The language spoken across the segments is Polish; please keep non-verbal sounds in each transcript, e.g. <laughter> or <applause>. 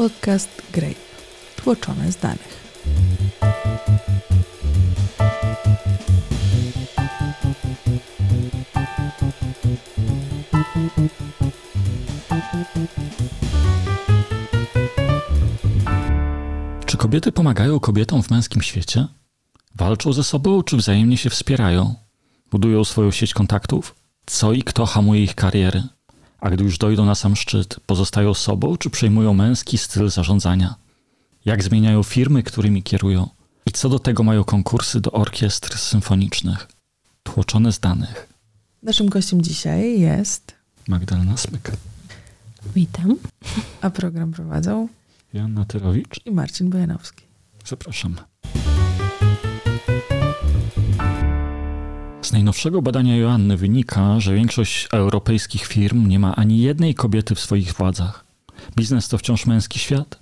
Podcast Grape. Tłoczone z danych. Czy kobiety pomagają kobietom w męskim świecie? Walczą ze sobą, czy wzajemnie się wspierają? Budują swoją sieć kontaktów? Co i kto hamuje ich kariery? A gdy już dojdą na sam szczyt, pozostają sobą, czy przejmują męski styl zarządzania? Jak zmieniają firmy, którymi kierują? I co do tego mają konkursy do orkiestr symfonicznych? Tłoczone z danych. Naszym gościem dzisiaj jest, Magdalena Smyk. Witam. a program prowadzą Joanna Tyrowicz. i Marcin Bojanowski. Zapraszam. Z najnowszego badania Joanny wynika, że większość europejskich firm nie ma ani jednej kobiety w swoich władzach. Biznes to wciąż męski świat?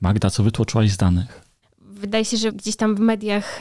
Magda, co wytłoczyłaś z danych? Wydaje się, że gdzieś tam w mediach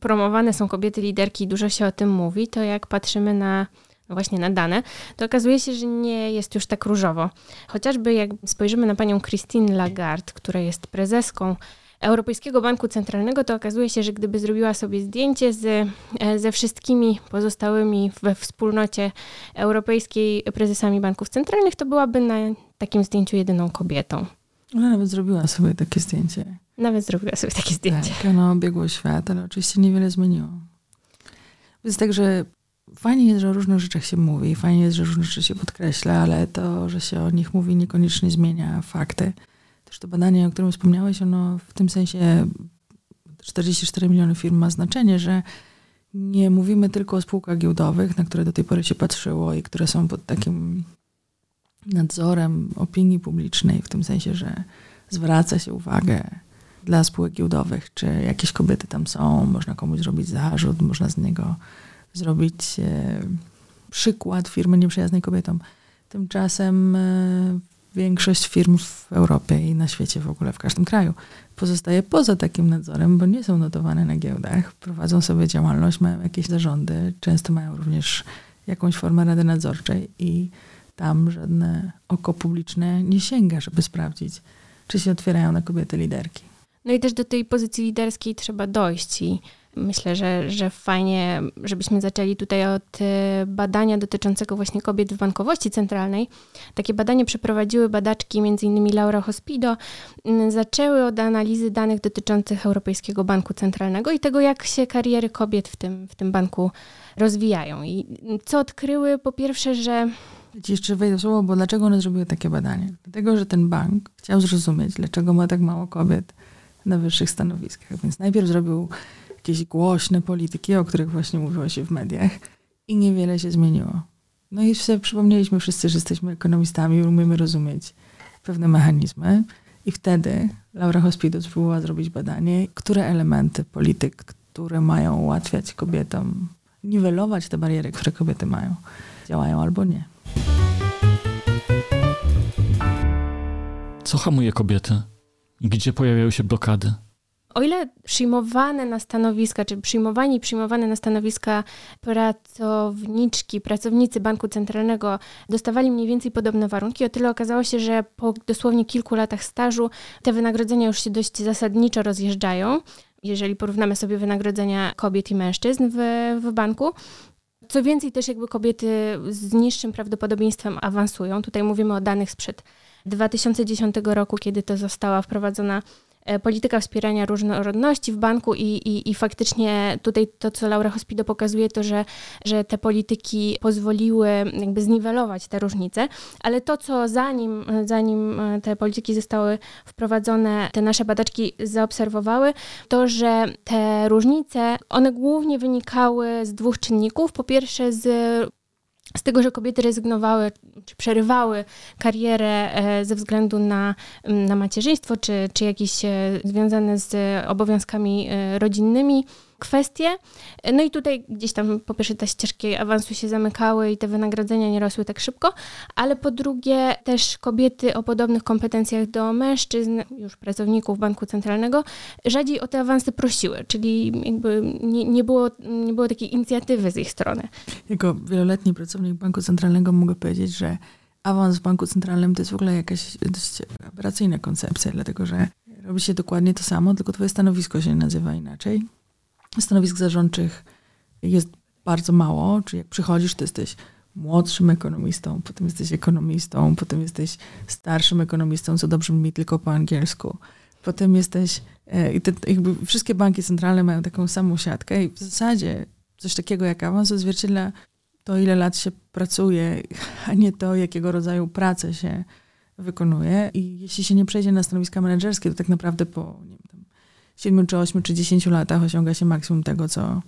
promowane są kobiety liderki i dużo się o tym mówi, to jak patrzymy na no właśnie na dane, to okazuje się, że nie jest już tak różowo. Chociażby jak spojrzymy na panią Christine Lagarde, która jest prezeską Europejskiego Banku Centralnego, to okazuje się, że gdyby zrobiła sobie zdjęcie z, e, ze wszystkimi pozostałymi we wspólnocie europejskiej prezesami banków centralnych, to byłaby na takim zdjęciu jedyną kobietą. Ona nawet zrobiła sobie takie zdjęcie. Nawet zrobiła sobie takie zdjęcie. Tak, ono obiegło świat, ale oczywiście niewiele zmieniło. Jest tak, że fajnie jest, że o różnych rzeczach się mówi, fajnie jest, że różne rzeczy się podkreśla, ale to, że się o nich mówi, niekoniecznie zmienia fakty. Też to badanie, o którym wspomniałeś, ono w tym sensie 44 miliony firm ma znaczenie, że nie mówimy tylko o spółkach giełdowych, na które do tej pory się patrzyło i które są pod takim nadzorem opinii publicznej, w tym sensie, że zwraca się uwagę dla spółek giełdowych, czy jakieś kobiety tam są, można komuś zrobić zarzut, można z niego zrobić e, przykład firmy nieprzyjaznej kobietom. Tymczasem e, większość firm w Europie i na świecie w ogóle, w każdym kraju, pozostaje poza takim nadzorem, bo nie są notowane na giełdach, prowadzą sobie działalność, mają jakieś zarządy, często mają również jakąś formę rady nadzorczej i tam żadne oko publiczne nie sięga, żeby sprawdzić, czy się otwierają na kobiety liderki. No i też do tej pozycji liderskiej trzeba dojść i myślę, że, że fajnie, żebyśmy zaczęli tutaj od e, badania dotyczącego właśnie kobiet w bankowości centralnej. Takie badanie przeprowadziły badaczki m.in. Laura Hospido. Zaczęły od analizy danych dotyczących Europejskiego Banku Centralnego i tego, jak się kariery kobiet w tym, w tym banku rozwijają. I co odkryły? Po pierwsze, że jeszcze wejdę w słowo, bo dlaczego one zrobiły takie badanie? Dlatego, że ten bank chciał zrozumieć, dlaczego ma tak mało kobiet na wyższych stanowiskach. Więc najpierw zrobił jakieś głośne polityki, o których właśnie mówiło się w mediach i niewiele się zmieniło. No i sobie przypomnieliśmy wszyscy, że jesteśmy ekonomistami umiemy rozumieć pewne mechanizmy. I wtedy Laura Hospido spróbowała zrobić badanie, które elementy polityk, które mają ułatwiać kobietom, niwelować te bariery, które kobiety mają, działają albo nie. Co hamuje kobiety? Gdzie pojawiają się blokady? O ile przyjmowane na stanowiska, czy przyjmowani przyjmowane na stanowiska pracowniczki, pracownicy Banku Centralnego dostawali mniej więcej podobne warunki, o tyle okazało się, że po dosłownie kilku latach stażu te wynagrodzenia już się dość zasadniczo rozjeżdżają, jeżeli porównamy sobie wynagrodzenia kobiet i mężczyzn w, w banku. Co więcej, też jakby kobiety z niższym prawdopodobieństwem awansują. Tutaj mówimy o danych sprzed 2010 roku, kiedy to została wprowadzona polityka wspierania różnorodności w banku i, i, i faktycznie tutaj to, co Laura Hospido pokazuje, to, że, że te polityki pozwoliły jakby zniwelować te różnice, ale to, co zanim, zanim e, te polityki zostały wprowadzone, te nasze badaczki zaobserwowały, to, że te różnice, one głównie wynikały z dwóch czynników. Po pierwsze z z tego, że kobiety rezygnowały czy przerywały karierę e, ze względu na, na macierzyństwo, czy, czy jakieś e, związane z obowiązkami e, rodzinnymi kwestie. No i tutaj gdzieś tam po pierwsze te ścieżki awansu się zamykały i te wynagrodzenia nie rosły tak szybko, ale po drugie też kobiety o podobnych kompetencjach do mężczyzn, już pracowników Banku Centralnego, rzadziej o te awanse prosiły, czyli jakby nie, nie, było, nie było takiej inicjatywy z ich strony. Jako wieloletni pracownik Banku Centralnego mogę powiedzieć, że awans w banku centralnym to jest w ogóle jakaś dość aberracyjna koncepcja, dlatego że robi się dokładnie to samo, tylko twoje stanowisko się nazywa inaczej. Stanowisk zarządczych jest bardzo mało, czyli jak przychodzisz, to jesteś młodszym ekonomistą, potem jesteś ekonomistą, potem jesteś starszym ekonomistą, co dobrze brzmi tylko po angielsku. Potem jesteś, e, i te, jakby wszystkie banki centralne mają taką samą siatkę i w zasadzie coś takiego jak awans odzwierciedla to, ile lat się pracuje, a nie to, jakiego rodzaju pracę się wykonuje. I jeśli się nie przejdzie na stanowiska menedżerskie, to tak naprawdę po 7 czy 8 czy 10 latach osiąga się maksimum tego, co,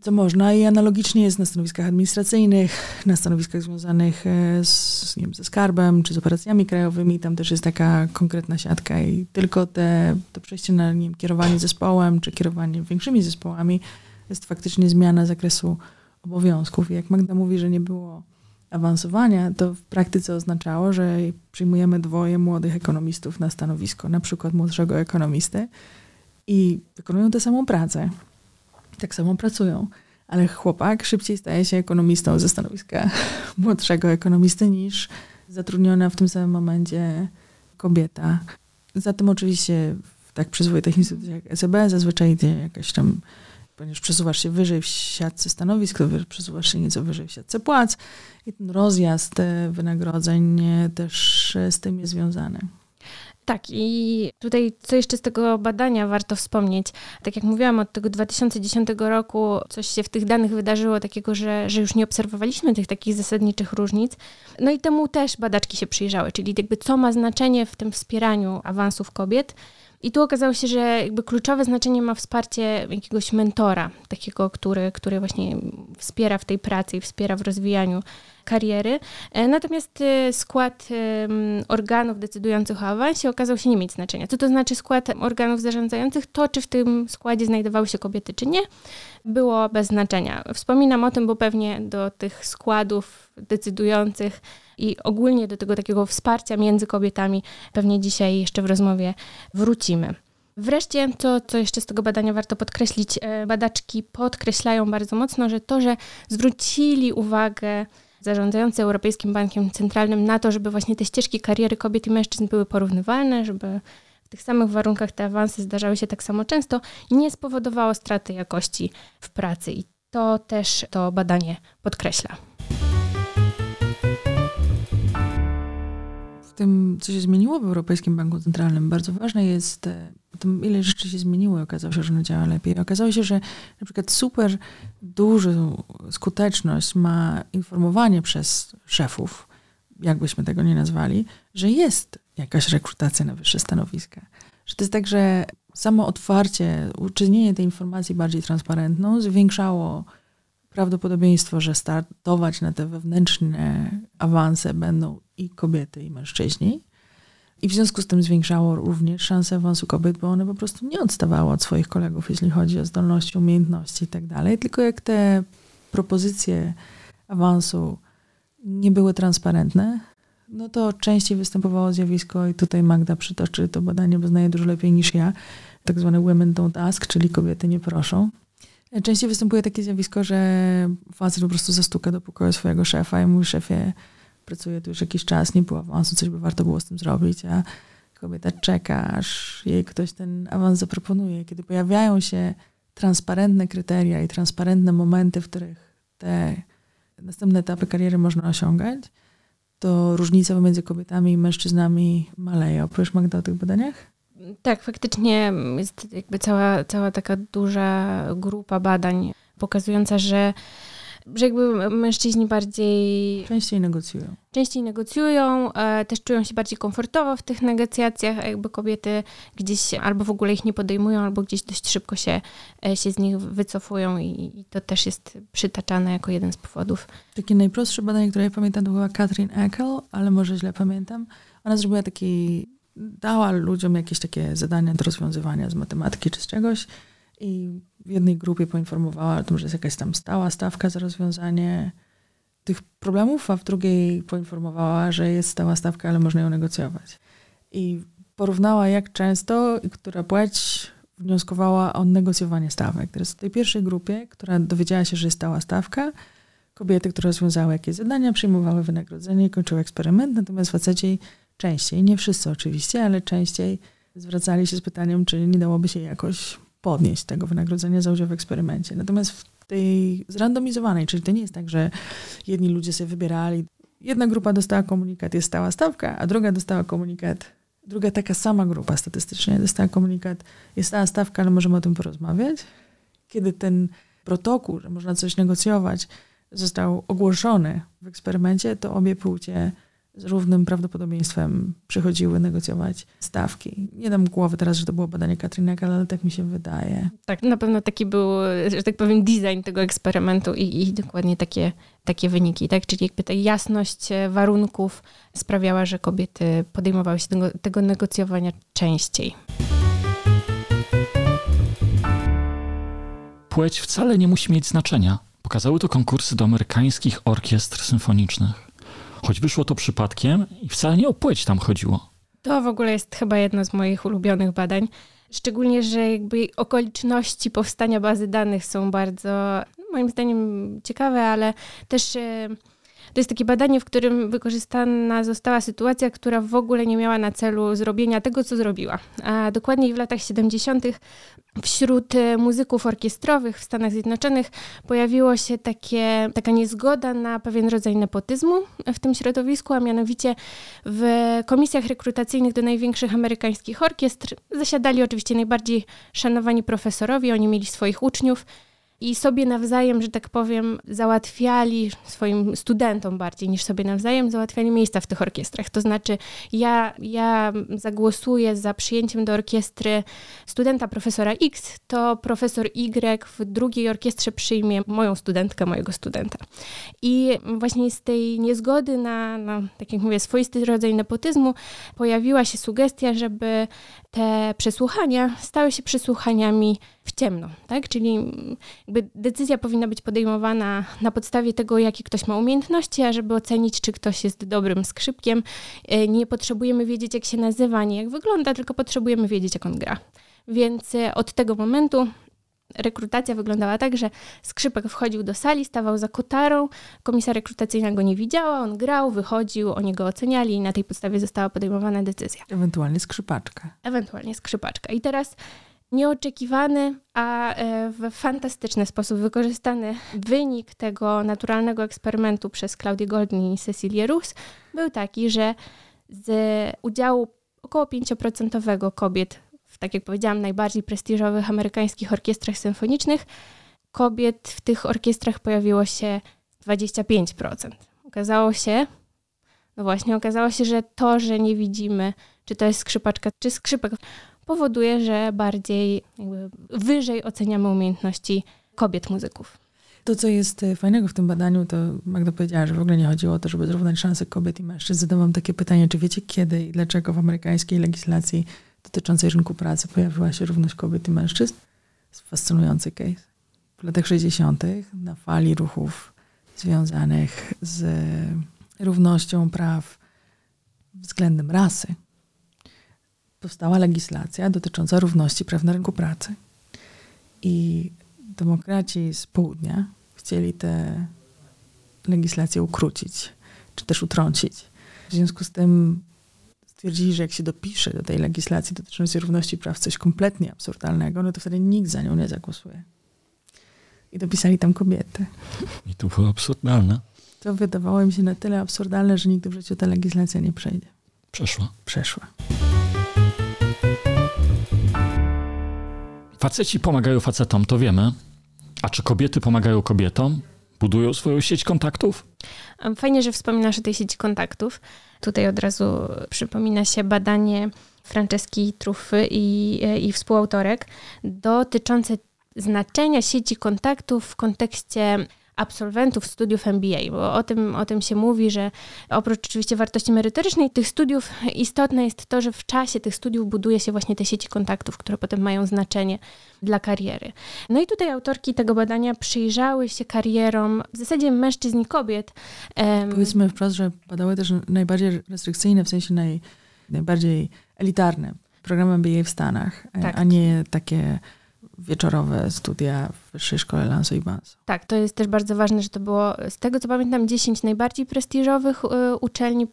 co można. I analogicznie jest na stanowiskach administracyjnych, na stanowiskach związanych e, z, nie wiem, ze skarbem czy z operacjami krajowymi. Tam też jest taka konkretna siatka i tylko te, to przejście na nie wiem, kierowanie zespołem czy kierowanie większymi zespołami jest faktycznie zmiana zakresu obowiązków. I jak Magda mówi, że nie było awansowania, to w praktyce oznaczało, że przyjmujemy dwoje młodych ekonomistów na stanowisko, na przykład młodszego ekonomisty i wykonują tę samą pracę. Tak samo pracują. Ale chłopak szybciej staje się ekonomistą ze stanowiska <laughs> młodszego ekonomisty niż zatrudniona w tym samym momencie kobieta. Za tym oczywiście w tak przyzwoitych instytucjach jak SEB zazwyczaj idzie jakaś tam ponieważ przesuwasz się wyżej w siatce stanowisk, to przesuwasz się nieco wyżej w siatce płac i ten rozjazd e, wynagrodzeń e, też e, z tym jest związany. Tak, i tutaj co jeszcze z tego badania warto wspomnieć. Tak jak mówiłam, od tego 2010 roku coś się w tych danych wydarzyło takiego, że, że już nie obserwowaliśmy tych takich zasadniczych różnic. No i temu też badaczki się przyjrzały, czyli jakby co ma znaczenie w tym wspieraniu awansów kobiet. I tu okazało się, że jakby kluczowe znaczenie ma wsparcie jakiegoś mentora, takiego, który, który właśnie wspiera w tej pracy i wspiera w rozwijaniu kariery. E, natomiast e, skład organów decydujących o awansie okazał się nie mieć znaczenia. Co to znaczy skład organów zarządzających? To, czy w tym składzie znajdowały się kobiety, czy nie, było bez znaczenia. Wspominam o tym, bo pewnie do tych składów decydujących i ogólnie do tego takiego wsparcia między kobietami pewnie dzisiaj jeszcze w rozmowie wrócimy. Wreszcie, to co jeszcze z tego badania warto podkreślić, e, badaczki podkreślają bardzo mocno, że to, że zwrócili uwagę zarządzający Europejskim Bankiem Centralnym na to, żeby właśnie te ścieżki kariery kobiet i mężczyzn były porównywalne, żeby w tych samych warunkach te awanse zdarzały się tak samo często, nie spowodowało straty jakości w pracy. I to też to badanie podkreśla. tym, co się zmieniło w Europejskim Banku Centralnym, bardzo ważne jest e, ile rzeczy się zmieniło okazało się, że ono działa lepiej. Okazało się, że na przykład super dużą skuteczność ma informowanie przez szefów, jakbyśmy tego nie nazwali, że jest jakaś rekrutacja na wyższe stanowiska. Że to jest tak, że samo otwarcie, uczynienie tej informacji bardziej transparentną zwiększało prawdopodobieństwo, że startować na te wewnętrzne awanse będą i kobiety, i mężczyźni. I w związku z tym zwiększało również szanse awansu kobiet, bo one po prostu nie odstawały od swoich kolegów, jeśli chodzi o zdolności, umiejętności i tak. Tylko jak te propozycje awansu nie były transparentne, no to częściej występowało zjawisko, i tutaj Magda przytoczy to badanie, bo znaje dużo lepiej niż ja, tak zwane women don't ask, czyli kobiety nie proszą. Częściej występuje takie zjawisko, że facet po prostu zastuka do pokoju swojego szefa i mówi szefie, pracuję tu już jakiś czas, nie było awansu, coś by warto było z tym zrobić, a kobieta czeka, aż jej ktoś ten awans zaproponuje. Kiedy pojawiają się transparentne kryteria i transparentne momenty, w których te następne etapy kariery można osiągać, to różnica pomiędzy kobietami i mężczyznami maleje. Opowiesz Magda o tych badaniach? Tak, faktycznie jest jakby cała, cała taka duża grupa badań pokazująca, że że jakby mężczyźni bardziej... Częściej negocjują. Częściej negocjują, e, też czują się bardziej komfortowo w tych negocjacjach, a jakby kobiety gdzieś albo w ogóle ich nie podejmują, albo gdzieś dość szybko się, e, się z nich wycofują i, i to też jest przytaczane jako jeden z powodów. Takie najprostsze badanie, które ja pamiętam, to była Catherine Eckel, ale może źle pamiętam. Ona zrobiła taki, dała ludziom jakieś takie zadania do rozwiązywania z matematyki czy z czegoś i w jednej grupie poinformowała o tym, że jest jakaś tam stała stawka za rozwiązanie tych problemów, a w drugiej poinformowała, że jest stała stawka, ale można ją negocjować. I porównała, jak często i która płeć wnioskowała o negocjowanie stawek. Teraz w tej pierwszej grupie, która dowiedziała się, że jest stała stawka, kobiety, które rozwiązały jakieś zadania, przyjmowały wynagrodzenie i kończyły eksperyment, natomiast faceci częściej, nie wszyscy oczywiście, ale częściej zwracali się z pytaniem, czy nie dałoby się jakoś podnieść tego wynagrodzenia za udział w eksperymencie. Natomiast w tej zrandomizowanej, czyli to nie jest tak, że jedni ludzie sobie wybierali, jedna grupa dostała komunikat, jest stała stawka, a druga dostała komunikat, druga taka sama grupa statystycznie dostała komunikat, jest stała stawka, ale możemy o tym porozmawiać. Kiedy ten protokół, że można coś negocjować, został ogłoszony w eksperymencie, to obie płcie z równym prawdopodobieństwem przychodziły negocjować stawki. Nie dam głowy teraz, że to było badanie Katrina ale tak mi się wydaje. Tak, na pewno taki był, że tak powiem, design tego eksperymentu i, i dokładnie takie, takie wyniki, tak? Czyli jakby ta jasność warunków sprawiała, że kobiety podejmowały się tego, tego negocjowania częściej. Płeć wcale nie musi mieć znaczenia. Pokazały to konkursy do amerykańskich orkiestr symfonicznych choć wyszło to przypadkiem i wcale nie o płeć tam chodziło. To w ogóle jest chyba jedno z moich ulubionych badań. Szczególnie, że jakby okoliczności powstania bazy danych są bardzo, moim zdaniem, ciekawe, ale też e, to jest takie badanie, w którym wykorzystana została sytuacja, która w ogóle nie miała na celu zrobienia tego, co zrobiła. A dokładniej w latach 70. wśród e, muzyków orkiestrowych w Stanach Zjednoczonych pojawiło się takie, taka niezgoda na pewien rodzaj nepotyzmu w tym środowisku, a mianowicie w komisjach rekrutacyjnych do największych amerykańskich orkiestr zasiadali oczywiście najbardziej szanowani profesorowie, oni mieli swoich uczniów, i sobie nawzajem, że tak powiem, załatwiali swoim studentom bardziej niż sobie nawzajem, załatwiali miejsca w tych orkiestrach. To znaczy, ja, ja zagłosuję za przyjęciem do orkiestry studenta profesora X, to profesor Y w drugiej orkiestrze przyjmie moją studentkę, mojego studenta. I właśnie z tej niezgody na, na tak jak mówię, swoisty rodzaj nepotyzmu pojawiła się sugestia, żeby te przesłuchania stały się przesłuchaniami w ciemno, tak? Czyli jakby decyzja powinna być podejmowana na podstawie tego, jakie ktoś ma umiejętności, a żeby ocenić, czy ktoś jest dobrym skrzypkiem, e, nie potrzebujemy wiedzieć, jak się nazywa, ani jak wygląda, tylko potrzebujemy wiedzieć, jak on gra. Więc e, od tego momentu rekrutacja wyglądała tak, że skrzypek wchodził do sali, stawał za kotarą, komisja rekrutacyjna go nie widziała, on grał, wychodził, oni go oceniali i na tej podstawie została podejmowana decyzja. Ewentualnie skrzypaczka. Ewentualnie skrzypaczka. I teraz nieoczekiwany, a e, w fantastyczny sposób wykorzystany wynik tego naturalnego eksperymentu przez Claudię Goldni i Cecilię Rus był taki, że z udziału około 5% kobiet tak jak powiedziałam, najbardziej prestiżowych amerykańskich orkiestrach symfonicznych, kobiet w tych orkiestrach pojawiło się 25%. Okazało się, no właśnie, okazało się, że to, że nie widzimy, czy to jest skrzypaczka, czy skrzypek, powoduje, że bardziej wyżej oceniamy umiejętności kobiet muzyków. To, co jest e, fajnego w tym badaniu, to Magda powiedziała, że w ogóle nie chodziło o to, żeby zrównać szanse kobiet i mężczyzn. Zadałam takie pytanie, czy wiecie kiedy i dlaczego w amerykańskiej legislacji dotyczącej rynku pracy pojawiła się równość kobiet i mężczyzn? Jest fascynujący case. W latach 60. na fali ruchów związanych z równością praw względem rasy, powstała legislacja dotycząca równości praw na rynku pracy. I demokraci z południa chcieli tę legislację ukrócić, czy też utrącić. W związku z tym stwierdzili, że jak się dopisze do tej legislacji dotyczącej równości praw coś kompletnie absurdalnego, no to wtedy nikt za nią nie zagłosuje. I dopisali tam kobiety. I to było absurdalne. To wydawało mi się na tyle absurdalne, że nigdy w życiu ta legislacja nie przejdzie. Przeszła. Przeszła. Faceci pomagają facetom, to wiemy. A czy kobiety pomagają kobietom? Budują swoją sieć kontaktów? Fajnie, że wspominasz o tej sieci kontaktów. Tutaj od razu przypomina się badanie Franceski Trufy i, i współautorek dotyczące znaczenia sieci kontaktów w kontekście absolwentów studiów MBA, bo o tym, o tym się mówi, że oprócz oczywiście wartości merytorycznej tych studiów istotne jest to, że w czasie tych studiów buduje się właśnie te sieci kontaktów, które potem mają znaczenie dla kariery. No i tutaj autorki tego badania przyjrzały się karierom w zasadzie mężczyzn i kobiet. Powiedzmy wprost, że badały też najbardziej restrykcyjne, w sensie naj, najbardziej elitarne programy MBA w Stanach, tak. a nie takie wieczorowe studia w Wyższej Szkole Lanso i Banso. Tak, to jest też bardzo ważne, że to było, z tego co pamiętam, 10 najbardziej prestiżowych y, uczelni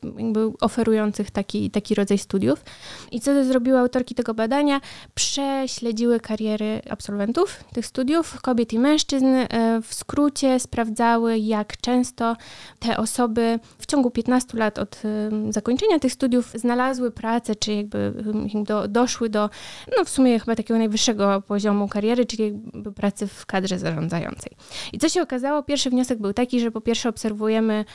oferujących taki, taki rodzaj studiów. I co zrobiły autorki tego badania? Prześledziły kariery absolwentów tych studiów, kobiet i mężczyzn. Y, w skrócie sprawdzały, jak często te osoby w ciągu 15 lat od y, zakończenia tych studiów znalazły pracę, czy jakby do, doszły do, no w sumie chyba takiego najwyższego poziomu kariery, czyli pracy w kadrze zarządzającej. I co się okazało? Pierwszy wniosek był taki, że po pierwsze obserwujemy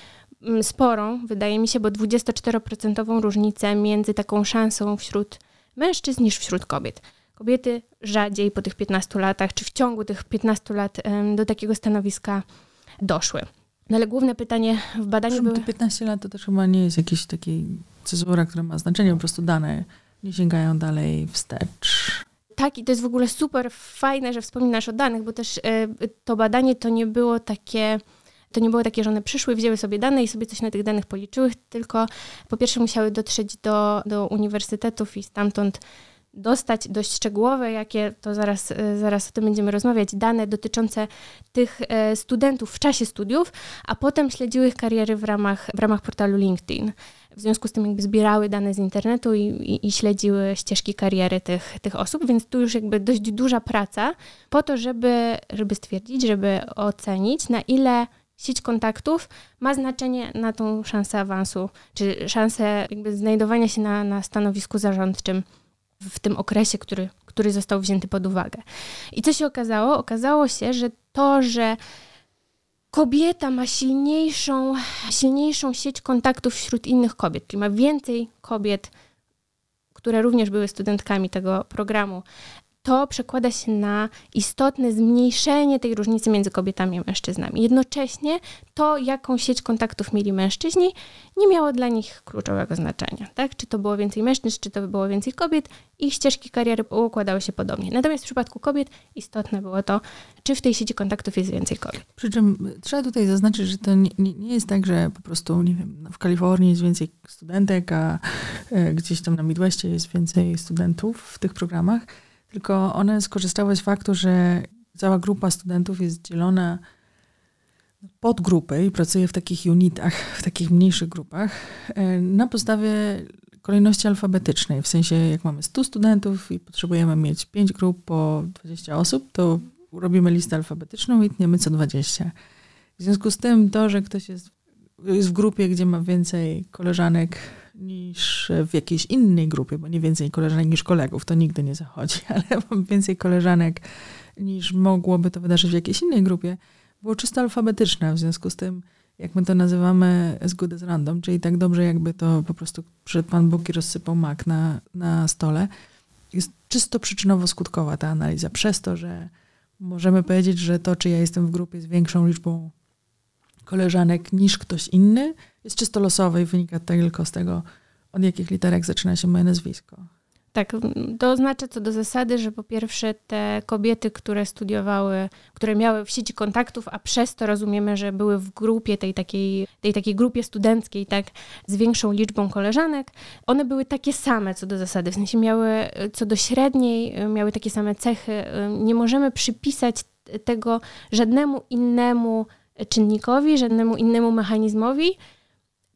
mm, sporą, wydaje mi się, bo 24% różnicę między taką szansą wśród mężczyzn niż wśród kobiet. Kobiety rzadziej po tych 15 latach, czy w ciągu tych 15 lat do takiego stanowiska doszły. No ale główne pytanie w badaniu było... 15 lat to też chyba nie jest jakiś taki cezura, która ma znaczenie, po prostu dane nie sięgają dalej wstecz. Tak, i to jest w ogóle super fajne, że wspominasz o danych, bo też e, to badanie to nie było takie. To nie było takie, że one przyszły, wzięły sobie dane i sobie coś na tych danych policzyły, tylko po pierwsze musiały dotrzeć do, do uniwersytetów i stamtąd dostać dość szczegółowe, jakie to zaraz, e, zaraz o tym będziemy rozmawiać, dane dotyczące tych e, studentów w czasie studiów, a potem śledziły ich kariery w ramach, w ramach portalu LinkedIn. W związku z tym jakby zbierały dane z internetu i, i, i, śledziły ścieżki kariery tych, tych osób, więc tu już jakby dość duża praca po to, żeby, żeby stwierdzić, żeby ocenić, na ile sieć kontaktów ma znaczenie na tą szansę awansu, czy szansę jakby znajdowania się na, na stanowisku zarządczym w tym okresie, który, który został wzięty pod uwagę. I co się okazało? Okazało się, że to, że kobieta ma silniejszą, silniejszą sieć kontaktów wśród innych kobiet, czyli ma więcej kobiet, które również były studentkami tego programu, to przekłada się na istotne zmniejszenie tej różnicy między kobietami a mężczyznami. Jednocześnie to, jaką sieć kontaktów mieli mężczyźni, nie miało dla nich kluczowego znaczenia. Tak? Czy to było więcej mężczyzn, czy to było więcej kobiet, ich ścieżki kariery układały się podobnie. Natomiast w przypadku kobiet istotne było to, czy w tej sieci kontaktów jest więcej kobiet. Przy czym trzeba tutaj zaznaczyć, że to nie, nie, jest tak, że po prostu, nie wiem, w Kalifornii jest więcej studentek, a e, gdzieś tam na Midwestie jest więcej studentów w tych programach tylko one skorzystały z faktu, że cała grupa studentów jest dzielona pod grupy i pracuje w takich unitach, w takich mniejszych grupach, e, na podstawie kolejności alfabetycznej. W sensie, jak mamy 100 studentów i potrzebujemy mieć 5 grup po 20 osób, to robimy listę alfabetyczną i tniemy co 20. W związku z tym to, że ktoś jest, jest w grupie, gdzie ma więcej koleżanek niż w jakiejś innej grupie, bo nie więcej koleżanek niż kolegów, to nigdy nie zachodzi, <laughs> ale mam więcej koleżanek niż mogłoby to wydarzyć w jakiejś innej grupie, było czysto alfabetyczne, w związku z tym, jak my to nazywamy good as random, czyli tak dobrze jakby to po prostu przyszedł Pan Bóg i rozsypał mak na, na stole. Jest czysto przyczynowo-skutkowa ta analiza, przez to, że możemy powiedzieć, że to, czy ja jestem w grupie z większą liczbą koleżanek niż ktoś inny, jest czysto losowe i wynika tylko z tego, od jakich literek zaczyna się moje nazwisko. Tak, to oznacza co do zasady, że po pierwsze te kobiety, które studiowały, które miały w sieci kontaktów, a przez to rozumiemy, że były w grupie, tej takiej, tej takiej grupie studenckiej, tak, z większą liczbą koleżanek, one były takie same co do zasady, w sensie miały co do średniej, miały takie same cechy. Nie możemy przypisać tego żadnemu innemu czynnikowi, żadnemu innemu mechanizmowi,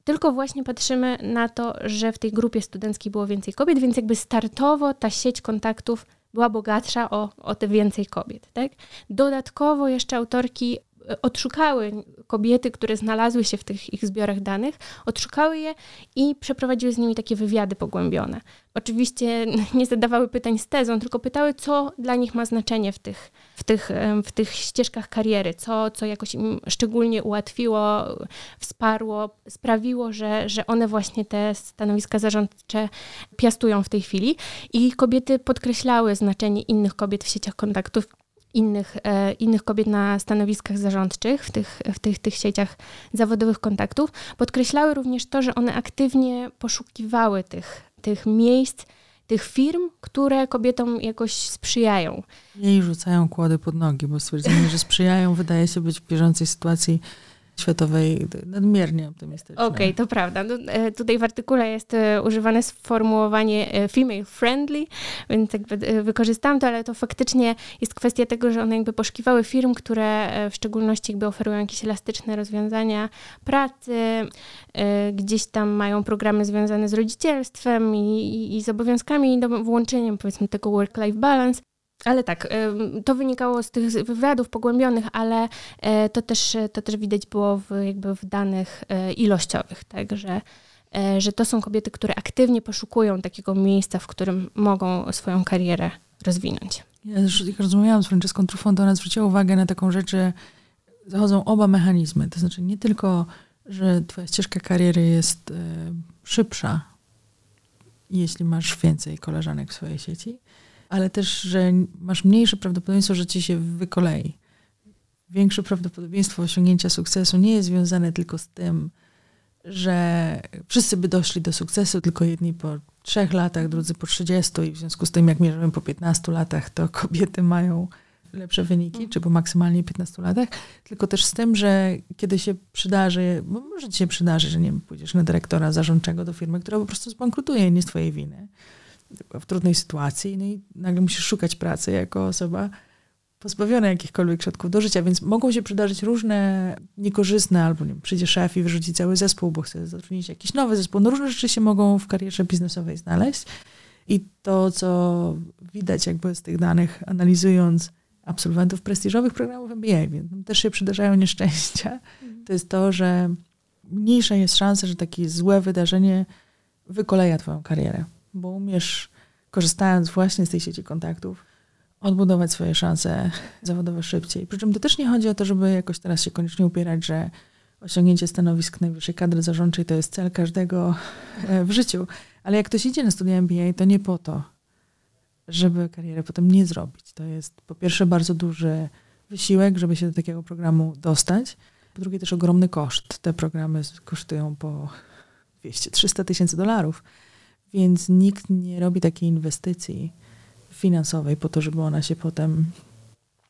tylko właśnie patrzymy na to, że w tej grupie studenckiej było więcej kobiet, więc jakby startowo ta sieć kontaktów była bogatsza o, o te więcej kobiet. Tak? Dodatkowo jeszcze autorki odszukały kobiety, które znalazły się w tych ich zbiorach danych, odszukały je i przeprowadziły z nimi takie wywiady pogłębione. Oczywiście <laughs> nie zadawały pytań z tezą, tylko pytały, co dla nich ma znaczenie w tych, w tych, w tych ścieżkach kariery, co, co jakoś im szczególnie ułatwiło, wsparło, sprawiło, że, że one właśnie te stanowiska zarządcze piastują w tej chwili. I kobiety podkreślały znaczenie innych kobiet w sieciach kontaktów innych, e, innych kobiet na stanowiskach zarządczych w tych, w tych, tych sieciach zawodowych kontaktów. Podkreślały również to, że one aktywnie poszukiwały tych, tych miejsc, tych firm, które kobietom jakoś sprzyjają. Jej rzucają kłody pod nogi, bo stwierdzenie, że sprzyjają, wydaje się być w bieżącej sytuacji światowej nadmiernie optymistyczne. Okej, okay, to prawda. No, e, tutaj w artykule jest e, używane sformułowanie e, female friendly, więc jakby wykorzystałam to, ale to faktycznie jest kwestia tego, że one jakby poszukiwały firm, które w szczególności jakby oferują jakieś elastyczne rozwiązania pracy, gdzieś tam mają programy związane z rodzicielstwem i, i, i z obowiązkami i do, włączeniem powiedzmy tego work-life balance. Ale tak, to wynikało z tych wywiadów pogłębionych, ale e, to też, to też widać było w, jakby w danych e, ilościowych, tak, że, e, że to są kobiety, które aktywnie poszukują takiego miejsca, w którym mogą swoją karierę rozwinąć. Ja już jak rozmawiałam z Franceską Trufą, to ona zwróciła uwagę na taką rzecz, że zachodzą oba mechanizmy. To znaczy nie tylko, że twoja ścieżka kariery jest szybsza, jeśli masz więcej koleżanek w swojej sieci, ale też, że masz mniejsze prawdopodobieństwo, że ci się wykolei. Większe prawdopodobieństwo osiągnięcia sukcesu nie jest związane tylko z tym, że wszyscy by doszli do sukcesu, tylko jedni po trzech latach, drudzy po 30 i w związku z tym, jak mierzymy po 15 latach, to kobiety mają lepsze wyniki, czy po maksymalnie 15 latach, tylko też z tym, że kiedy się przydarzy, bo może ci się przydarzy, że nie wiem, pójdziesz na dyrektora zarządczego do firmy, która po prostu zbankrutuje, nie z twojej winy, w trudnej sytuacji, no i nagle musisz szukać pracy jako osoba pozbawiona jakichkolwiek środków do życia, więc mogą się przydarzyć różne niekorzystne, albo nie wiem, przyjdzie szef i wyrzuci cały zespół, bo chce zatrudnić jakiś nowy zespół. No różne rzeczy się mogą w karierze biznesowej znaleźć i to, co widać jakby z tych danych, analizując absolwentów prestiżowych programów MBA, więc też się przydarzają nieszczęścia, to jest to, że mniejsza jest szansa, że takie złe wydarzenie wykoleja twoją karierę bo umiesz, korzystając właśnie z tej sieci kontaktów, odbudować swoje szanse zawodowe szybciej. Przy czym to też nie chodzi o to, żeby jakoś teraz się koniecznie upierać, że osiągnięcie stanowisk najwyższej kadry zarządczej to jest cel każdego e, w życiu. Ale jak ktoś idzie na studia MBA, to nie po to, żeby karierę potem nie zrobić. To jest po pierwsze bardzo duży wysiłek, żeby się do takiego programu dostać. Po drugie też ogromny koszt. Te programy kosztują po 200-300 tysięcy dolarów. Więc nikt nie robi takiej inwestycji finansowej po to, żeby ona się potem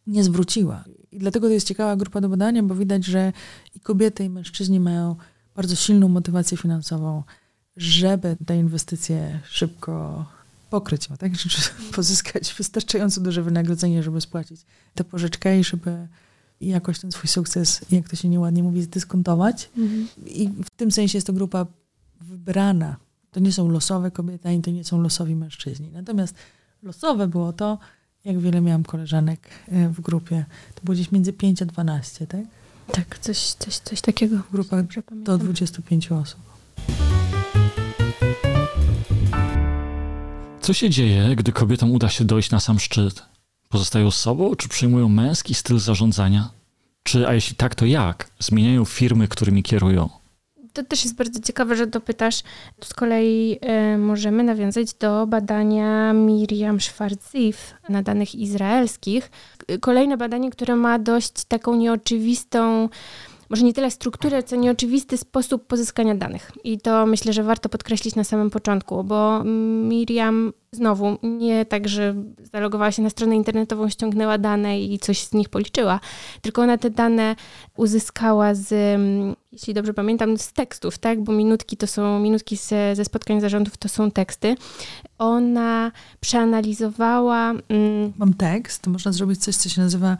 nie zwróciła. I dlatego to jest ciekawa grupa do badania, bo widać, że i kobiety, i mężczyźni mają bardzo silną motywację finansową, żeby te inwestycje szybko pokryć, tak? <laughs> pozyskać wystarczająco duże wynagrodzenie, żeby spłacić tę pożyczkę i żeby jakoś ten swój sukces, jak to się nieładnie mówi, zdyskontować. Mhm. I w tym sensie jest to grupa wybrana to nie są losowe kobiety, ani to nie są losowi mężczyźni. Natomiast losowe było to, jak wiele miałam koleżanek e, w grupie. To było gdzieś między 5 a 12, tak? Tak, coś, coś, coś takiego. W grupach do 25 osób. Co się dzieje, gdy kobietom uda się dojść na sam szczyt? Pozostają z sobą, czy przyjmują męski styl zarządzania? Czy, a jeśli tak, to jak? Zmieniają firmy, którymi kierują? To też jest bardzo ciekawe, że dopytasz. Tu z kolei y, możemy nawiązać do badania Miriam Schwarzif na danych izraelskich. Kolejne badanie, które ma dość taką nieoczywistą może nie tyle strukturę, co nieoczywisty sposób pozyskania danych. I to myślę, że warto podkreślić na samym początku, bo Miriam znowu nie tak, że zalogowała się na stronę internetową, ściągnęła dane i coś z nich policzyła, tylko ona te dane uzyskała z, jeśli dobrze pamiętam, z tekstów, tak? Bo minutki to są, minutki ze, ze spotkań zarządów to są teksty. Ona przeanalizowała... Mm, Mam tekst, można zrobić coś, co się nazywa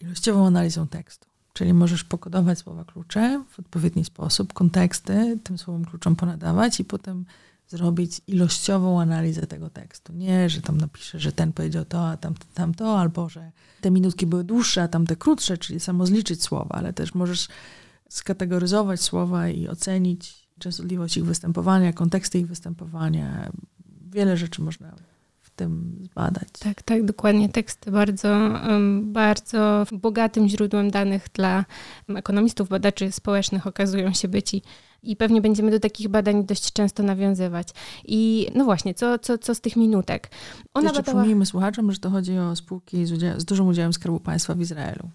ilościową analizą tekstu. Czyli możesz pokodować słowa klucze w odpowiedni sposób, konteksty tym słowom kluczom ponadawać i potem zrobić ilościową analizę tego tekstu. Nie, że tam napiszę, że ten powiedział to, a tam, tam to, albo że te minutki były dłuższe, a tamte krótsze, czyli samo zliczyć słowa, ale też możesz skategoryzować słowa i ocenić częstotliwość ich występowania, konteksty ich występowania. Wiele rzeczy można tym zbadać. Tak, tak, dokładnie. Teksty bardzo, bardzo bogatym źródłem danych dla ekonomistów, badaczy społecznych okazują się być i, i pewnie będziemy do takich badań dość często nawiązywać. I no właśnie, co, co, co z tych minutek? Ona Jeszcze badała... przypomnijmy słuchaczom, że to chodzi o spółki z, z dużym udziałem Skarbu Państwa w Izraelu.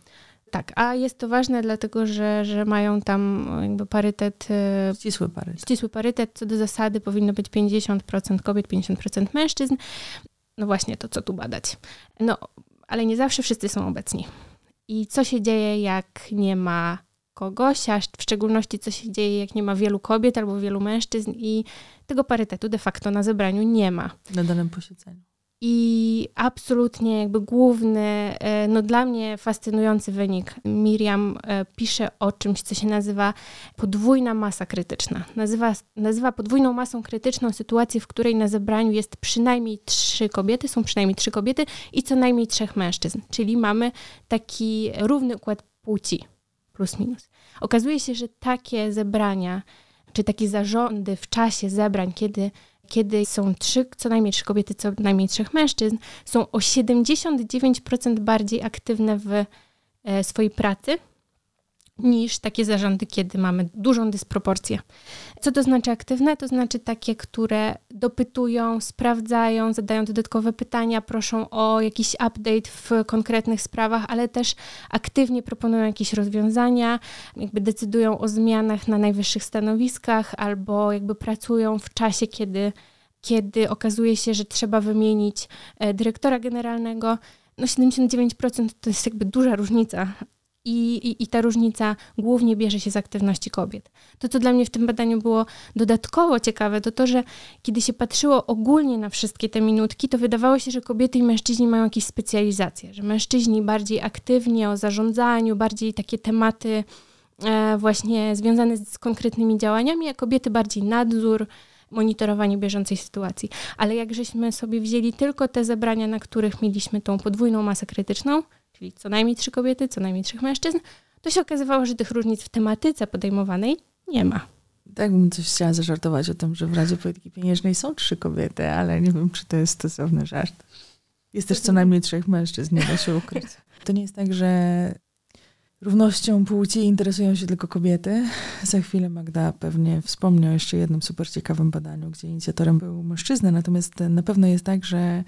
Tak, a jest to ważne dlatego, że, że mają tam jakby parytet. E, ścisły parytet. Ścisły parytet. Co do zasady powinno być 50% kobiet, 50% mężczyzn. No właśnie to, co tu badać. No, ale nie zawsze wszyscy są obecni. I co się dzieje, jak nie ma kogoś, a w szczególności co się dzieje, jak nie ma wielu kobiet albo wielu mężczyzn i tego parytetu de facto na zebraniu nie ma. Na danym posiedzeniu. I absolutnie jakby główny, e, no dla mnie fascynujący wynik. Miriam e, pisze o czymś, co się nazywa podwójna masa krytyczna. Nazywa, nazywa podwójną masą krytyczną sytuację, w której na zebraniu jest przynajmniej trzy kobiety, są przynajmniej trzy kobiety i co najmniej trzech mężczyzn. Czyli mamy taki równy układ płci, plus minus. Okazuje się, że takie zebrania, czy takie zarządy w czasie zebrań, kiedy kiedy są trzy, co najmniej trzy kobiety, co najmniej trzech mężczyzn, są o 79% bardziej aktywne w e, swojej pracy niż takie zarządy, kiedy mamy dużą dysproporcję. Co to znaczy aktywne? To znaczy takie, które dopytują, sprawdzają, zadają dodatkowe pytania, proszą o jakiś update w konkretnych sprawach, ale też aktywnie proponują jakieś rozwiązania, jakby decydują o zmianach na najwyższych stanowiskach albo jakby pracują w czasie, kiedy, kiedy okazuje się, że trzeba wymienić e, dyrektora generalnego. No 79% to jest jakby duża różnica i, i, I, ta różnica głównie bierze się z aktywności kobiet. To, co dla mnie w tym badaniu było dodatkowo ciekawe, to to, że kiedy się patrzyło ogólnie na wszystkie te minutki, to wydawało się, że kobiety i mężczyźni mają jakieś specjalizacje, że mężczyźni bardziej aktywnie o zarządzaniu, bardziej takie tematy e, właśnie związane z konkretnymi działaniami, a kobiety bardziej nadzór, monitorowanie bieżącej sytuacji. Ale jak żeśmy sobie wzięli tylko te zebrania, na których mieliśmy tą podwójną masę krytyczną, czyli co najmniej trzy kobiety, co najmniej trzech mężczyzn, to się okazywało, że tych różnic w tematyce podejmowanej nie ma. Tak bym coś chciała zażartować o tym, że w Radzie Polityki Pieniężnej są trzy kobiety, ale nie wiem, czy to jest stosowny żart. Jest też co najmniej trzech mężczyzn, nie da się ukryć. To nie jest tak, że równością płci interesują się tylko kobiety. Za chwilę Magda pewnie wspomni o jeszcze jednym super ciekawym badaniu, gdzie inicjatorem był mężczyzna. Natomiast na pewno jest tak, że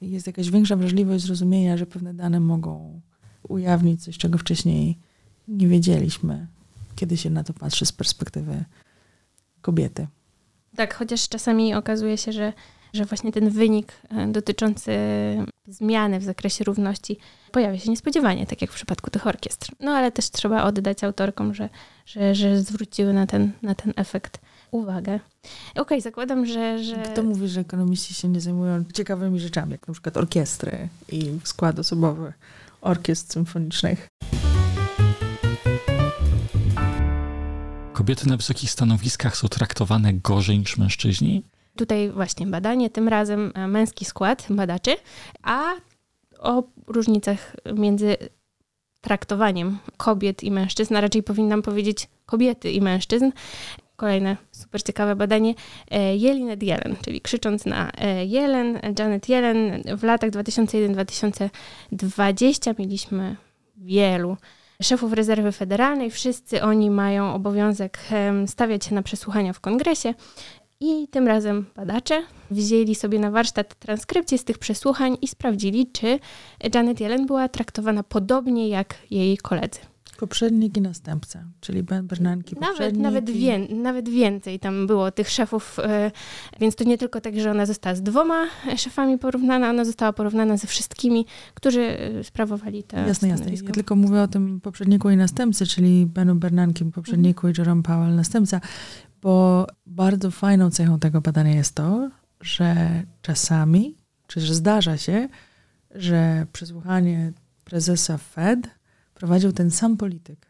jest jakaś większa wrażliwość zrozumienia, że pewne dane mogą ujawnić coś, czego wcześniej nie wiedzieliśmy, kiedy się na to patrzy z perspektywy kobiety. Tak, chociaż czasami okazuje się, że, że właśnie ten wynik e, dotyczący zmiany w zakresie równości pojawia się niespodziewanie, tak jak w przypadku tych orkiestr. No ale też trzeba oddać autorkom, że, że, że zwróciły na ten, na ten efekt uwagę. Okej, okay, zakładam, że, że... Kto mówi, że ekonomiści się nie zajmują ciekawymi rzeczami, jak na przykład orkiestry i skład osobowy orkiestr symfonicznych. Kobiety na wysokich stanowiskach są traktowane gorzej niż mężczyźni? Tutaj właśnie badanie, tym razem e, męski skład badaczy, a o różnicach między traktowaniem kobiet i mężczyzn, a raczej powinnam powiedzieć kobiety i mężczyzn, kolejne super ciekawe badanie e, Jelinet Jelen, czyli krzycząc na e, Jelen, Janet Jelen. W latach 2001-2020 mieliśmy wielu szefów rezerwy federalnej. Wszyscy oni mają obowiązek stawiać się na przesłuchania w kongresie. I tym razem badacze wzięli sobie na warsztat transkrypcję z tych przesłuchań i sprawdzili, czy Janet Yellen była traktowana podobnie jak jej koledzy. Poprzednik i następca, czyli Bernanke nawet, nawet, wie, nawet więcej tam było tych szefów, e, więc to nie tylko tak, że ona została z dwoma szefami porównana, ona została porównana ze wszystkimi, którzy e, sprawowali te Jasne, jasne. Ja tylko mówię o tym poprzedniku i następcy, czyli Benu Bernanke poprzedniku mhm. i Jerome Powell następca, bo bardzo fajną cechą tego badania jest to, że czasami, czy że zdarza się, że przesłuchanie prezesa Fed prowadził ten sam polityk.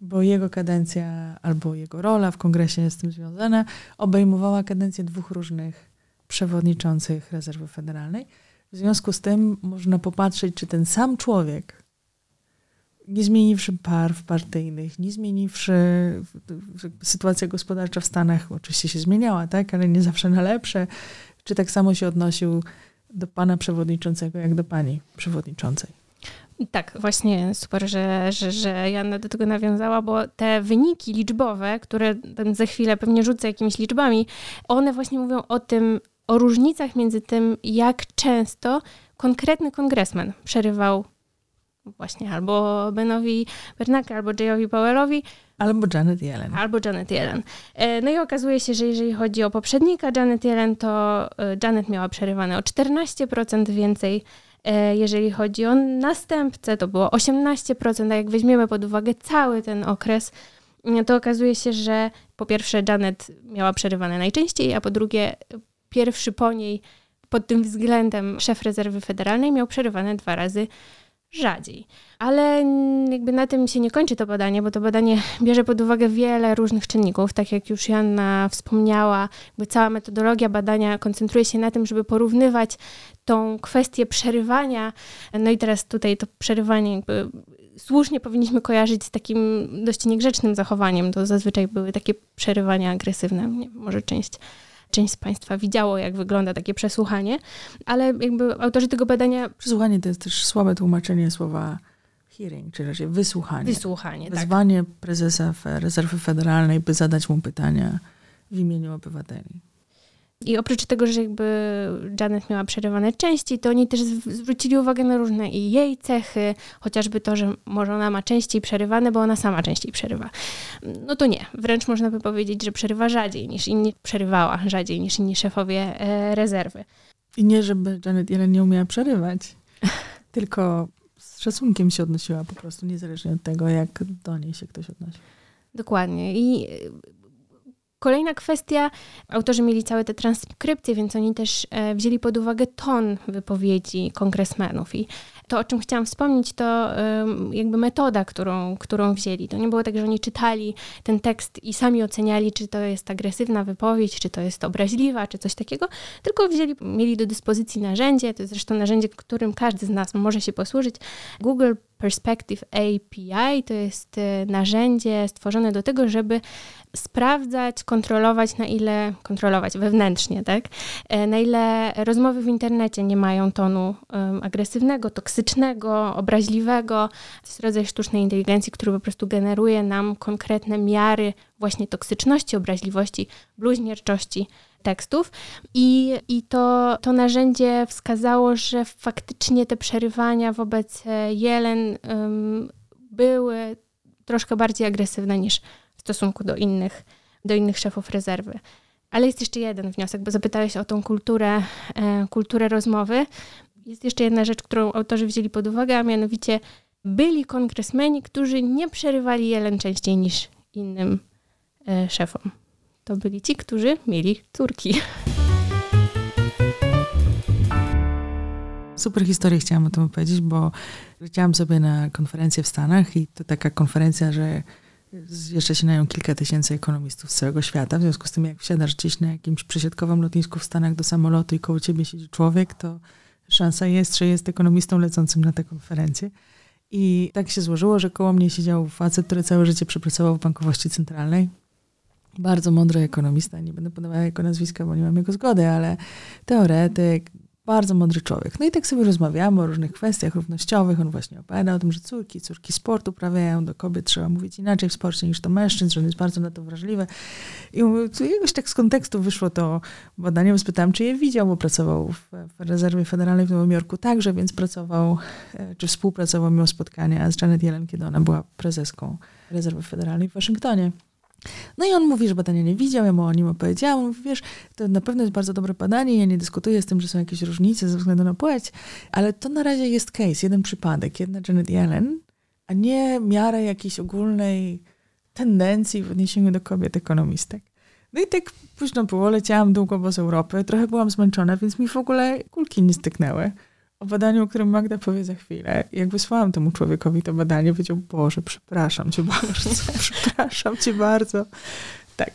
Bo jego kadencja albo jego rola w kongresie jest z tym związana, obejmowała kadencję dwóch różnych przewodniczących rezerwy federalnej. W związku z tym można popatrzeć, czy ten sam człowiek, nie zmieniwszy barw partyjnych, nie zmieniwszy sytuacja gospodarcza w Stanach, oczywiście się zmieniała, tak, ale nie zawsze na lepsze, czy tak samo się odnosił do pana przewodniczącego, jak do pani przewodniczącej. Tak, właśnie super, że, że, że Janna do tego nawiązała, bo te wyniki liczbowe, które za chwilę pewnie rzucę jakimiś liczbami, one właśnie mówią o tym, o różnicach między tym, jak często konkretny kongresmen przerywał właśnie albo Benowi Bernanke, albo Jayowi Powellowi. Albo Janet Yellen. Albo Janet Yellen. E, no i okazuje się, że jeżeli chodzi o poprzednika Janet Yellen, to e, Janet miała przerywane o 14% więcej jeżeli chodzi o następcę, to było 18%, a jak weźmiemy pod uwagę cały ten okres, to okazuje się, że po pierwsze Janet miała przerywane najczęściej, a po drugie pierwszy po niej pod tym względem szef rezerwy federalnej miał przerywane dwa razy rzadziej. Ale jakby na tym się nie kończy to badanie, bo to badanie bierze pod uwagę wiele różnych czynników. Tak jak już Janna wspomniała, jakby cała metodologia badania koncentruje się na tym, żeby porównywać tą kwestię przerywania. No i teraz tutaj to przerywanie jakby słusznie powinniśmy kojarzyć z takim dość niegrzecznym zachowaniem. To zazwyczaj były takie przerywania agresywne, może część część z Państwa widziało, jak wygląda takie przesłuchanie, ale jakby autorzy tego badania... Przesłuchanie to jest też słabe tłumaczenie słowa hearing, czyli raczej wysłuchanie. Wysłuchanie, tak. Wezwanie tak. prezesa Rezerwy Federalnej, by zadać mu pytania w imieniu obywateli. I oprócz tego, że jakby Janet miała przerywane części, to oni też zwrócili uwagę na różne i jej cechy, chociażby to, że może ona ma częściej przerywane, bo ona sama częściej przerywa. No to nie. Wręcz można by powiedzieć, że przerywa rzadziej niż inni, przerywała rzadziej niż inni szefowie e, rezerwy. I nie, żeby Janet Yellen nie umiała przerywać, <laughs> tylko z szacunkiem się odnosiła po prostu, niezależnie od tego, jak do niej się ktoś odnosi. Dokładnie. I Kolejna kwestia, autorzy mieli całe te transkrypcje, więc oni też e, wzięli pod uwagę ton wypowiedzi kongresmenów. I to, o czym chciałam wspomnieć, to jakby metoda, którą, którą wzięli. To nie było tak, że oni czytali ten tekst i sami oceniali, czy to jest agresywna wypowiedź, czy to jest obraźliwa, czy coś takiego, tylko wzięli, mieli do dyspozycji narzędzie, to jest zresztą narzędzie, którym każdy z nas może się posłużyć. Google Perspective API to jest e, narzędzie stworzone do tego, żeby sprawdzać, kontrolować, na ile kontrolować wewnętrznie, tak? E, na ile rozmowy w internecie nie mają tonu um, agresywnego, toksycznego, obraźliwego. To jest rodzaj sztucznej inteligencji, który po prostu generuje nam konkretne miary właśnie toksyczności, obraźliwości, bluźnierczości tekstów. I, i to, to narzędzie wskazało, że faktycznie te przerywania wobec e, Jelen um, były troszkę bardziej agresywne niż w stosunku do innych, do innych szefów rezerwy. Ale jest jeszcze jeden wniosek, bo zapytałeś o tą kulturę, e, kulturę rozmowy. Jest jeszcze jedna rzecz, którą autorzy wzięli pod uwagę, a mianowicie byli kongresmeni, którzy nie przerywali Jelen częściej niż innym e, szefom to byli ci, którzy mieli córki. Super historię chciałam o tym opowiedzieć, bo leciałam sobie na konferencję w Stanach i to taka konferencja, że jeszcze się na nią kilka tysięcy ekonomistów z całego świata. W związku z tym, jak wsiadasz gdzieś na jakimś przesiadkowym lotnisku w Stanach do samolotu i koło ciebie siedzi człowiek, to szansa jest, że jest ekonomistą lecącym na tę konferencję. I tak się złożyło, że koło mnie siedział facet, który całe życie przepracował w bankowości centralnej bardzo mądry ekonomista, nie będę podawała jego nazwiska, bo nie mam jego zgody, ale teoretyk, bardzo mądry człowiek. No i tak sobie rozmawiamy o różnych kwestiach równościowych. On właśnie opowiada o tym, że córki, córki sportu uprawiają, do kobiet trzeba mówić inaczej w sporcie niż do mężczyzn, że on jest bardzo na to wrażliwy. I jakoś tak z kontekstu wyszło to badanie, bo spytałem, czy je widział, bo pracował w, w rezerwie federalnej w Nowym Jorku także, więc pracował, e, czy współpracował, miał spotkania z Janet Yellen, kiedy ona była prezeską rezerwy federalnej w Waszyngtonie. No i on mówi, że badania nie widział, ja mu o nim opowiedziałam. Mówi, wiesz, to na pewno jest bardzo dobre badanie, ja nie dyskutuję z tym, że są jakieś różnice ze względu na płeć, ale to na razie jest case, jeden przypadek, jedna Janet Yellen, a nie miara jakiejś ogólnej tendencji w odniesieniu do kobiet ekonomistek. No i tak późno było, leciałam długo bo z Europy, trochę byłam zmęczona, więc mi w ogóle kulki nie styknęły o badaniu, o którym Magda powie za chwilę. Jak wysłałam temu człowiekowi to badanie, powiedział, Boże, przepraszam cię bardzo, <laughs> przepraszam cię bardzo. Tak.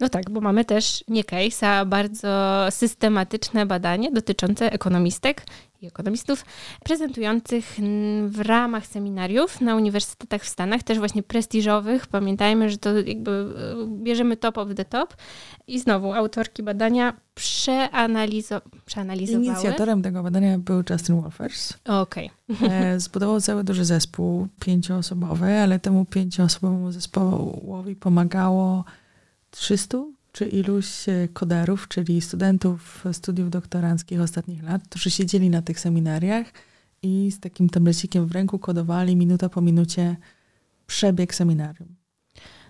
No tak, bo mamy też nie case, a bardzo systematyczne badanie dotyczące ekonomistek i ekonomistów prezentujących w ramach seminariów na uniwersytetach w Stanach, też właśnie prestiżowych. Pamiętajmy, że to jakby e, bierzemy top of the top. I znowu autorki badania przeanalizo przeanalizowały. Inicjatorem tego badania był Justin Wolfers. Okej. Okay. Zbudował cały duży zespół, pięcioosobowy, ale temu pięcioosobowemu zespołowi pomagało 300 czy iluś e, koderów, czyli studentów studiów doktoranckich ostatnich lat, którzy siedzieli na tych seminariach i z takim tablecikiem w ręku kodowali minuta po minucie przebieg seminarium.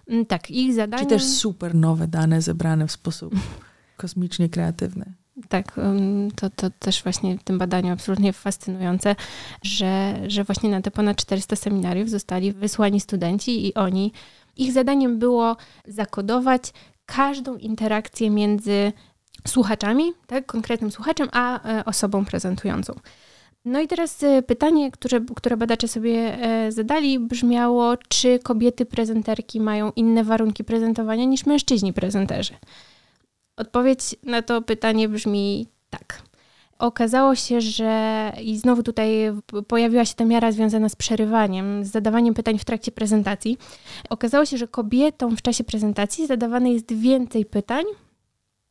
Mm, tak, ich zadanie... Czy też super nowe dane zebrane w sposób <laughs> kosmicznie kreatywny. Tak, tak. To, to też właśnie w tym badaniu absolutnie fascynujące, że, że właśnie na te ponad 400 seminariów zostali wysłani studenci i oni, ich zadaniem było zakodować każdą interakcję między słuchaczami, tak, konkretnym słuchaczem, a e, osobą prezentującą. No i teraz e, pytanie, które, które badacze sobie e, zadali, brzmiało, czy kobiety prezenterki mają inne warunki prezentowania niż mężczyźni prezenterzy? Odpowiedź na to pytanie brzmi tak. Okazało się, że i znowu tutaj pojawiła się ta miara związana z przerywaniem, z zadawaniem pytań w trakcie prezentacji. Okazało się, że kobietom w czasie prezentacji zadawane jest więcej pytań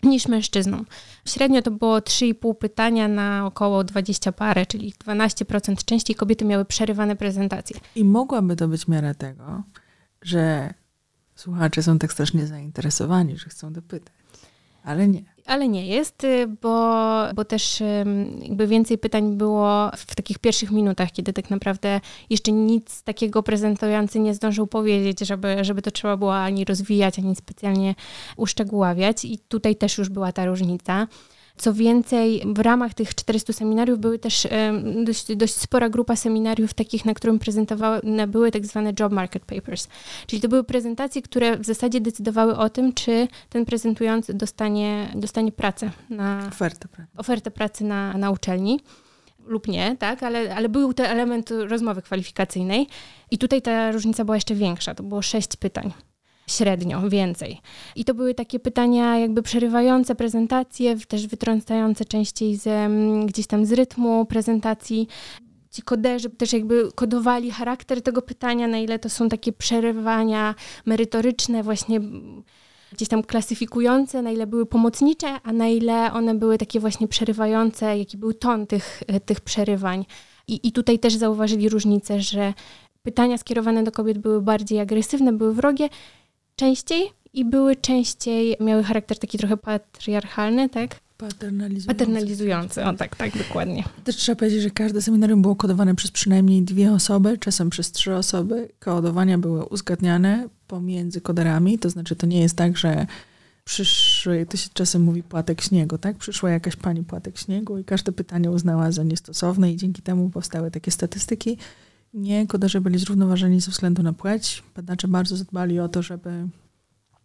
niż mężczyznom. Średnio to było 3,5 pytania na około 20 parę, czyli 12% częściej kobiety miały przerywane prezentacje. I mogłaby to być miara tego, że słuchacze są tak strasznie zainteresowani, że chcą dopytać. Ale nie. Ale nie jest, y, bo, bo też jakby więcej pytań było w takich pierwszych minutach, kiedy tak naprawdę jeszcze nic takiego prezentujący nie zdążył powiedzieć, żeby, żeby to trzeba było ani rozwijać, ani specjalnie uszczegóławiać. I tutaj też już była ta różnica. Co więcej, w ramach tych 400 seminariów były też dość, dość spora grupa seminariów takich, na którym prezentowane były tak zwane job market papers. Czyli to były prezentacje, które w zasadzie decydowały o tym, czy ten prezentujący dostanie, dostanie pracę na ofertę, ofertę pracy na, na uczelni lub nie, tak, ale, ale był to element rozmowy kwalifikacyjnej. I tutaj ta różnica była jeszcze większa, to było sześć pytań średnio, więcej. I to były takie pytania jakby przerywające prezentacje, też wytrącające częściej z, mm, gdzieś tam z rytmu prezentacji. Ci koderzy też jakby kodowali charakter tego pytania, na ile to są takie przerywania merytoryczne, właśnie gdzieś tam klasyfikujące, na ile były pomocnicze, a na ile one były takie właśnie przerywające, jaki był ton tych, tych przerywań. I, I tutaj też zauważyli różnicę, że pytania skierowane do kobiet były bardziej agresywne, były wrogie, częściej i były częściej, miały charakter taki trochę patriarchalny, tak? Paternalizujący. Paternalizujący, o tak, tak, dokładnie. Też trzeba powiedzieć, że każde seminarium było kodowane przez przynajmniej dwie osoby, czasem przez trzy osoby. Kodowania były uzgadniane pomiędzy koderami, to znaczy to nie jest tak, że przyszły, to się czasem mówi płatek śniegu, tak? Przyszła jakaś pani płatek śniegu i każde pytanie uznała za niestosowne i dzięki temu powstały takie statystyki. Nie, koderze byli zrównoważeni ze względu na płeć. Badacze bardzo zadbali o to, żeby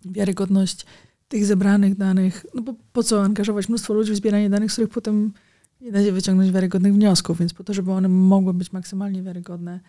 wiarygodność tych zebranych danych, no bo po co angażować mnóstwo ludzi w zbieranie danych, z których potem nie da się wyciągnąć wiarygodnych wniosków, więc po to, żeby one mogły być maksymalnie wiarygodne,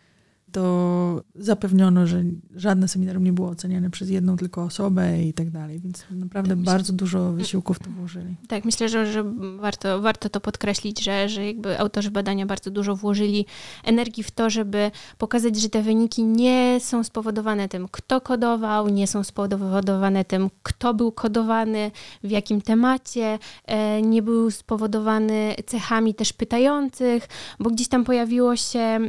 to zapewniono, że żadne seminarium nie było oceniane przez jedną tylko osobę i tak dalej, więc naprawdę bardzo dużo wysiłków to włożyli. Tak, myślę, że, że warto, warto to podkreślić, że, że jakby autorzy badania bardzo dużo włożyli energii w to, żeby pokazać, że te wyniki nie są spowodowane tym, kto kodował, nie są spowodowane tym, kto był kodowany, w jakim temacie, e, nie był spowodowany cechami też pytających, bo gdzieś tam pojawiło się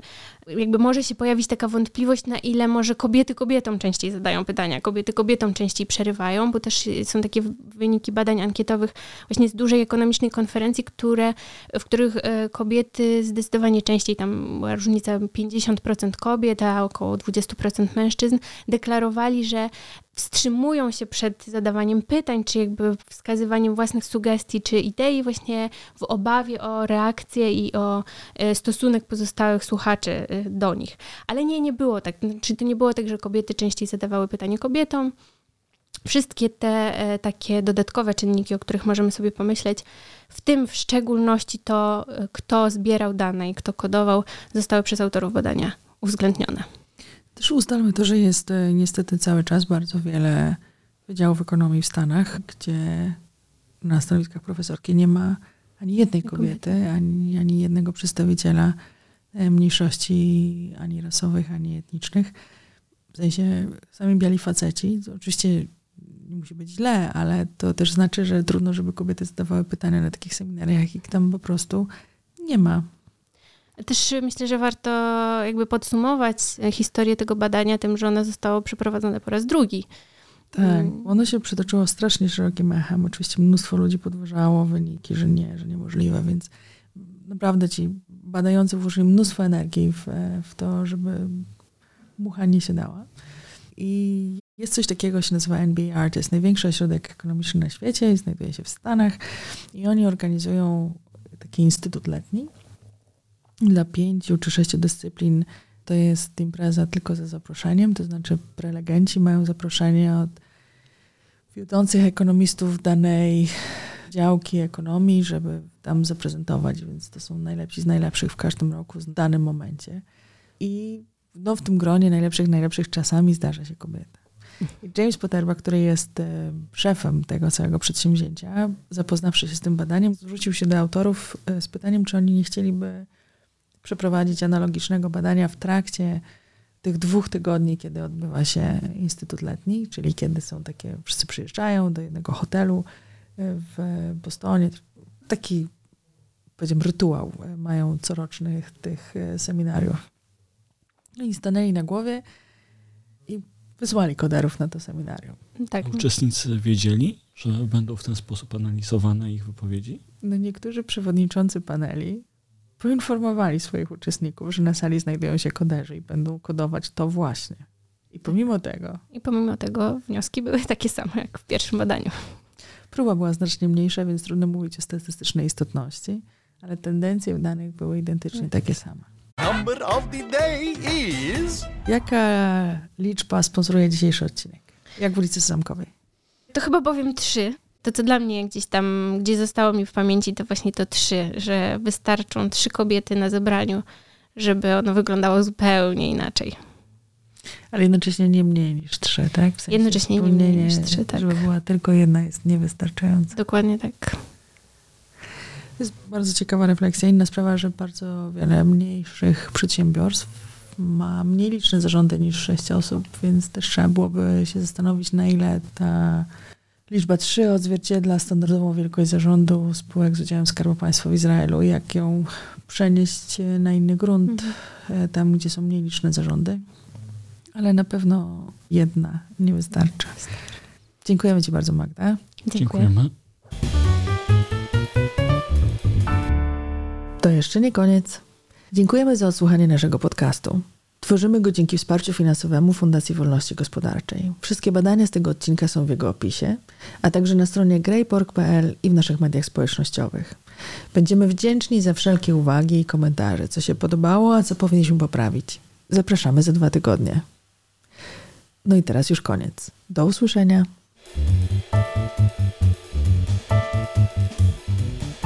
jakby może się pojawić taka wątpliwość, na ile może kobiety kobietom częściej zadają pytania, kobiety kobietom częściej przerywają, bo też są takie wyniki badań ankietowych właśnie z dużej ekonomicznej konferencji, które, w których e, kobiety zdecydowanie częściej, tam była różnica 50% kobiet, a około 20% mężczyzn, deklarowali, że wstrzymują się przed zadawaniem pytań, czy jakby wskazywaniem własnych sugestii, czy idei, właśnie w obawie o reakcję i o e, stosunek pozostałych słuchaczy e, do nich. Ale nie, nie było tak. Czy to nie było tak, że kobiety częściej zadawały pytanie kobietom? Wszystkie te e, takie dodatkowe czynniki, o których możemy sobie pomyśleć, w tym w szczególności to, kto zbierał dane i kto kodował, zostały przez autorów badania uwzględnione. Też ustalmy to, że jest e, niestety cały czas bardzo wiele wydziałów ekonomii w Stanach, gdzie na stanowiskach profesorki nie ma ani jednej kobiety, ani, ani jednego przedstawiciela e, mniejszości ani rasowych, ani etnicznych. W sensie sami biali faceci. To oczywiście nie musi być źle, ale to też znaczy, że trudno, żeby kobiety zadawały pytania na takich seminariach, ich tam po prostu nie ma. Też myślę, że warto jakby podsumować historię tego badania tym, że ono zostało przeprowadzone po raz drugi. Tak, mm. ono się przytoczyło strasznie szerokim echem. Oczywiście mnóstwo ludzi podważało wyniki, że nie, że niemożliwe, więc naprawdę ci badający włożyli mnóstwo energii w, w to, żeby mucha nie się dała. I jest coś takiego, się nazywa NBR, to jest największy ośrodek ekonomiczny na świecie, znajduje się w Stanach i oni organizują taki instytut letni dla pięciu czy sześciu dyscyplin. To jest impreza tylko ze zaproszeniem, to znaczy prelegenci mają zaproszenie od wiodących ekonomistów danej działki ekonomii, żeby tam zaprezentować, więc to są najlepsi z najlepszych w każdym roku w danym momencie. I no, w tym gronie najlepszych, najlepszych czasami zdarza się kobieta. I James Potterba, który jest e, szefem tego całego przedsięwzięcia, zapoznawszy się z tym badaniem, zwrócił się do autorów e, z pytaniem, czy oni nie chcieliby przeprowadzić analogicznego badania w trakcie tych dwóch tygodni, kiedy odbywa się Instytut Letni, czyli kiedy są takie, wszyscy przyjeżdżają do jednego hotelu e, w Bostonie. Taki, powiedziałbym, rytuał mają corocznych tych seminariów. No i stanęli na głowie i wysłali koderów na to seminarium. Tak. Uczestnicy wiedzieli, że będą w ten sposób analizowane ich wypowiedzi? No niektórzy przewodniczący paneli poinformowali swoich uczestników, że na sali znajdują się koderzy i będą kodować to właśnie. I pomimo tego. I pomimo tego wnioski były takie same jak w pierwszym badaniu. Próba była znacznie mniejsza, więc trudno mówić o statystycznej istotności, ale tendencje w danych były identycznie takie same. Number of the day is... Jaka liczba sponsoruje dzisiejszy odcinek? Jak w ulicy Zamkowej? To chyba powiem trzy. To, co dla mnie gdzieś tam, gdzie zostało mi w pamięci, to właśnie to trzy, że wystarczą trzy kobiety na zebraniu, żeby ono wyglądało zupełnie inaczej. Ale jednocześnie nie mniej niż trzy, tak? W sensie jednocześnie nie mniej niż trzy, tak. Żeby była tylko jedna jest niewystarczająca. Dokładnie tak. To jest bardzo ciekawa refleksja. Inna sprawa, że bardzo wiele mniejszych przedsiębiorstw ma mniej liczne zarządy niż sześć osób, więc też trzeba byłoby się zastanowić, na ile ta liczba trzy odzwierciedla standardową wielkość zarządu spółek z udziałem Skarbu Państwa w Izraelu, jak ją przenieść na inny grunt, mhm. tam gdzie są mniej liczne zarządy. Ale na pewno jedna nie wystarcza. Dziękujemy Ci bardzo, Magda. Dziękujemy. To jeszcze nie koniec. Dziękujemy za odsłuchanie naszego podcastu. Tworzymy go dzięki wsparciu finansowemu Fundacji Wolności Gospodarczej. Wszystkie badania z tego odcinka są w jego opisie, a także na stronie greypork.pl i w naszych mediach społecznościowych. Będziemy wdzięczni za wszelkie uwagi i komentarze, co się podobało, a co powinniśmy poprawić. Zapraszamy za dwa tygodnie. No i teraz już koniec. Do usłyszenia.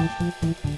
Thank you.